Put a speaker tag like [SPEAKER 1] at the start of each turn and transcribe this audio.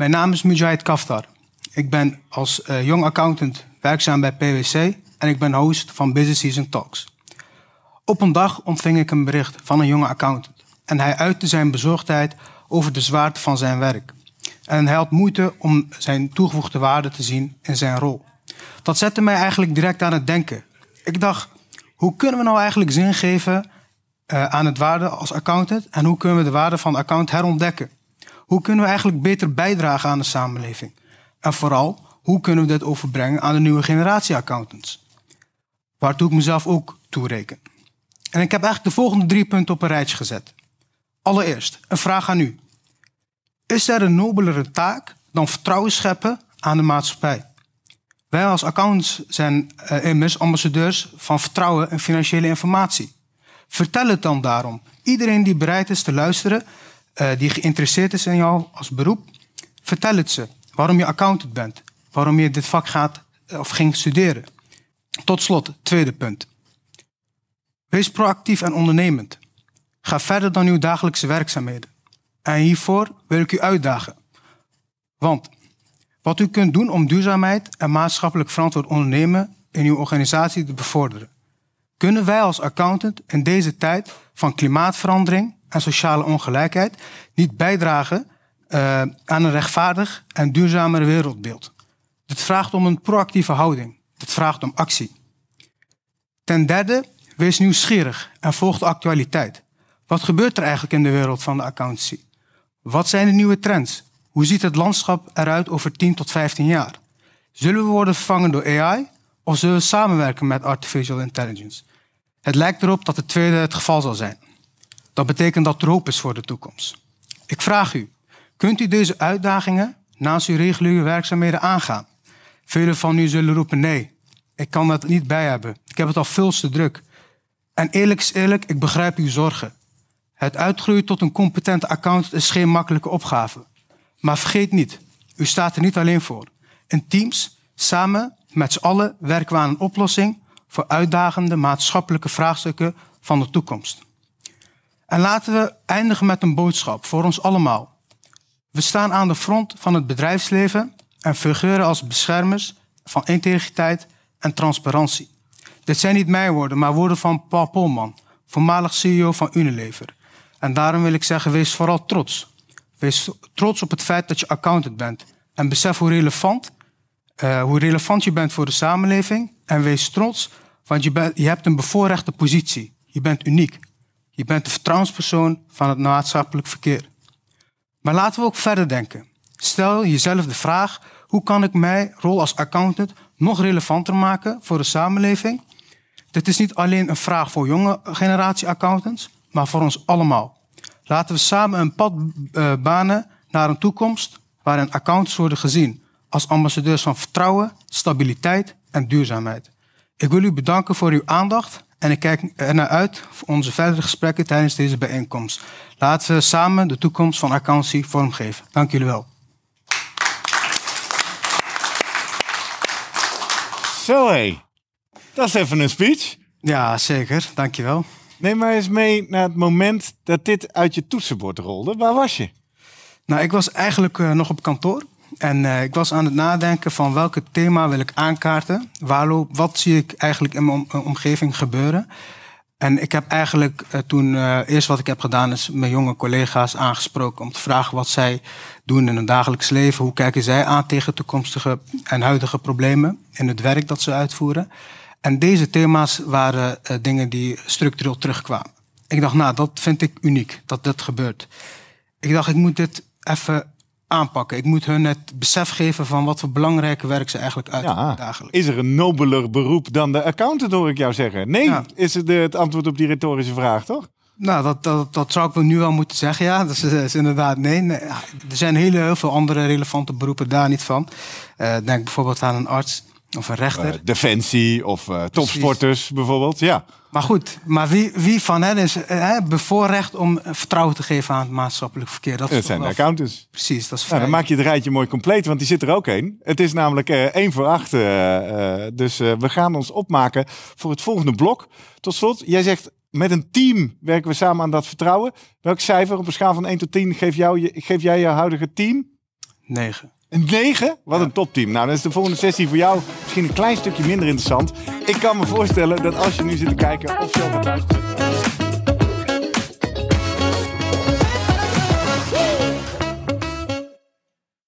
[SPEAKER 1] Mijn naam is Mujahid Kaftar. Ik ben als uh, jong accountant werkzaam bij PwC en ik ben host van Business Season Talks. Op een dag ontving ik een bericht van een jonge accountant en hij uitte zijn bezorgdheid over de zwaarte van zijn werk. En hij had moeite om zijn toegevoegde waarde te zien in zijn rol. Dat zette mij eigenlijk direct aan het denken. Ik dacht, hoe kunnen we nou eigenlijk zin geven uh, aan het waarde als accountant en hoe kunnen we de waarde van account herontdekken? Hoe kunnen we eigenlijk beter bijdragen aan de samenleving? En vooral, hoe kunnen we dit overbrengen aan de nieuwe generatie accountants? Waartoe ik mezelf ook toereken. En ik heb eigenlijk de volgende drie punten op een rijtje gezet. Allereerst, een vraag aan u. Is er een nobelere taak dan vertrouwen scheppen aan de maatschappij? Wij als accountants zijn uh, immers ambassadeurs van vertrouwen en financiële informatie. Vertel het dan daarom. Iedereen die bereid is te luisteren, uh, die geïnteresseerd is in jou als beroep, vertel het ze. Waarom je accountant bent. Waarom je dit vak gaat eh, of ging studeren. Tot slot, tweede punt. Wees proactief en ondernemend. Ga verder dan uw dagelijkse werkzaamheden. En hiervoor wil ik u uitdagen. Want wat u kunt doen om duurzaamheid en maatschappelijk verantwoord ondernemen in uw organisatie te bevorderen. Kunnen wij als accountant in deze tijd van klimaatverandering en sociale ongelijkheid niet bijdragen uh, aan een rechtvaardig en duurzamer wereldbeeld? Dit vraagt om een proactieve houding. Dit vraagt om actie. Ten derde, wees nieuwsgierig en volg de actualiteit. Wat gebeurt er eigenlijk in de wereld van de accountancy? Wat zijn de nieuwe trends? Hoe ziet het landschap eruit over 10 tot 15 jaar? Zullen we worden vervangen door AI of zullen we samenwerken met artificial intelligence? Het lijkt erop dat het tweede het geval zal zijn. Dat betekent dat er hoop is voor de toekomst. Ik vraag u, kunt u deze uitdagingen naast uw reguliere werkzaamheden aangaan? Velen van u zullen roepen nee, ik kan dat niet bij hebben. Ik heb het al veel te druk. En eerlijk is eerlijk, ik begrijp uw zorgen. Het uitgroeien tot een competente accountant is geen makkelijke opgave. Maar vergeet niet, u staat er niet alleen voor. In teams, samen met z'n allen, werken we aan een oplossing voor uitdagende maatschappelijke vraagstukken van de toekomst. En laten we eindigen met een boodschap voor ons allemaal. We staan aan de front van het bedrijfsleven en fungeren als beschermers van integriteit en transparantie. Dit zijn niet mijn woorden, maar woorden van Paul Polman, voormalig CEO van Unilever. En daarom wil ik zeggen, wees vooral trots. Wees trots op het feit dat je accountant bent. En besef hoe relevant, uh, hoe relevant je bent voor de samenleving. En wees trots, want je, je hebt een bevoorrechte positie. Je bent uniek. Je bent de vertrouwenspersoon van het maatschappelijk verkeer. Maar laten we ook verder denken. Stel jezelf de vraag: hoe kan ik mijn rol als accountant nog relevanter maken voor de samenleving? Dit is niet alleen een vraag voor jonge generatie accountants, maar voor ons allemaal. Laten we samen een pad uh, banen naar een toekomst waarin accountants worden gezien als ambassadeurs van vertrouwen, stabiliteit en duurzaamheid. Ik wil u bedanken voor uw aandacht en ik kijk ernaar uit voor onze verdere gesprekken tijdens deze bijeenkomst. Laten we samen de toekomst van accountancy vormgeven. Dank jullie wel.
[SPEAKER 2] Zo hé, dat is even een speech.
[SPEAKER 1] Ja, zeker. Dankjewel.
[SPEAKER 2] Neem maar eens mee naar het moment dat dit uit je toetsenbord rolde. Waar was je?
[SPEAKER 1] Nou, ik was eigenlijk uh, nog op kantoor. En uh, ik was aan het nadenken van welke thema wil ik aankaarten. Waar wat zie ik eigenlijk in mijn omgeving gebeuren. En ik heb eigenlijk uh, toen eerst wat ik heb gedaan is mijn jonge collega's aangesproken om te vragen wat zij doen in hun dagelijks leven. Hoe kijken zij aan tegen toekomstige en huidige problemen in het werk dat ze uitvoeren. En deze thema's waren dingen die structureel terugkwamen. Ik dacht, nou, dat vind ik uniek, dat dat gebeurt. Ik dacht, ik moet dit even aanpakken. Ik moet hun het besef geven van wat voor belangrijke werk ze eigenlijk uitvoeren ja, dagelijks.
[SPEAKER 2] Is er een nobeler beroep dan de accountant, hoor ik jou zeggen? Nee, ja. is het het antwoord op die retorische vraag, toch?
[SPEAKER 1] Nou, dat, dat, dat zou ik nu wel moeten zeggen, ja. Dat is, is inderdaad nee. nee. Er zijn hele, heel veel andere relevante beroepen daar niet van. Uh, denk bijvoorbeeld aan een arts. Of een rechter. Uh,
[SPEAKER 2] defensie of uh, topsporters bijvoorbeeld, ja.
[SPEAKER 1] Maar goed, maar wie, wie van hen is uh, bevoorrecht om vertrouwen te geven aan het maatschappelijk verkeer?
[SPEAKER 2] Dat, dat zijn de accountants.
[SPEAKER 1] Precies, dat is
[SPEAKER 2] nou, Dan maak je het rijtje mooi compleet, want die zit er ook één. Het is namelijk één voor acht. dus we gaan ons opmaken voor het volgende blok. Tot slot, jij zegt met een team werken we samen aan dat vertrouwen. Welk cijfer op een schaal van 1 tot 10 geef, jou, geef jij je huidige team?
[SPEAKER 1] 9.
[SPEAKER 2] Een 9? Wat een topteam. Nou, dan is de volgende sessie voor jou misschien een klein stukje minder interessant. Ik kan me voorstellen dat als je nu zit te kijken of zelf luisteren...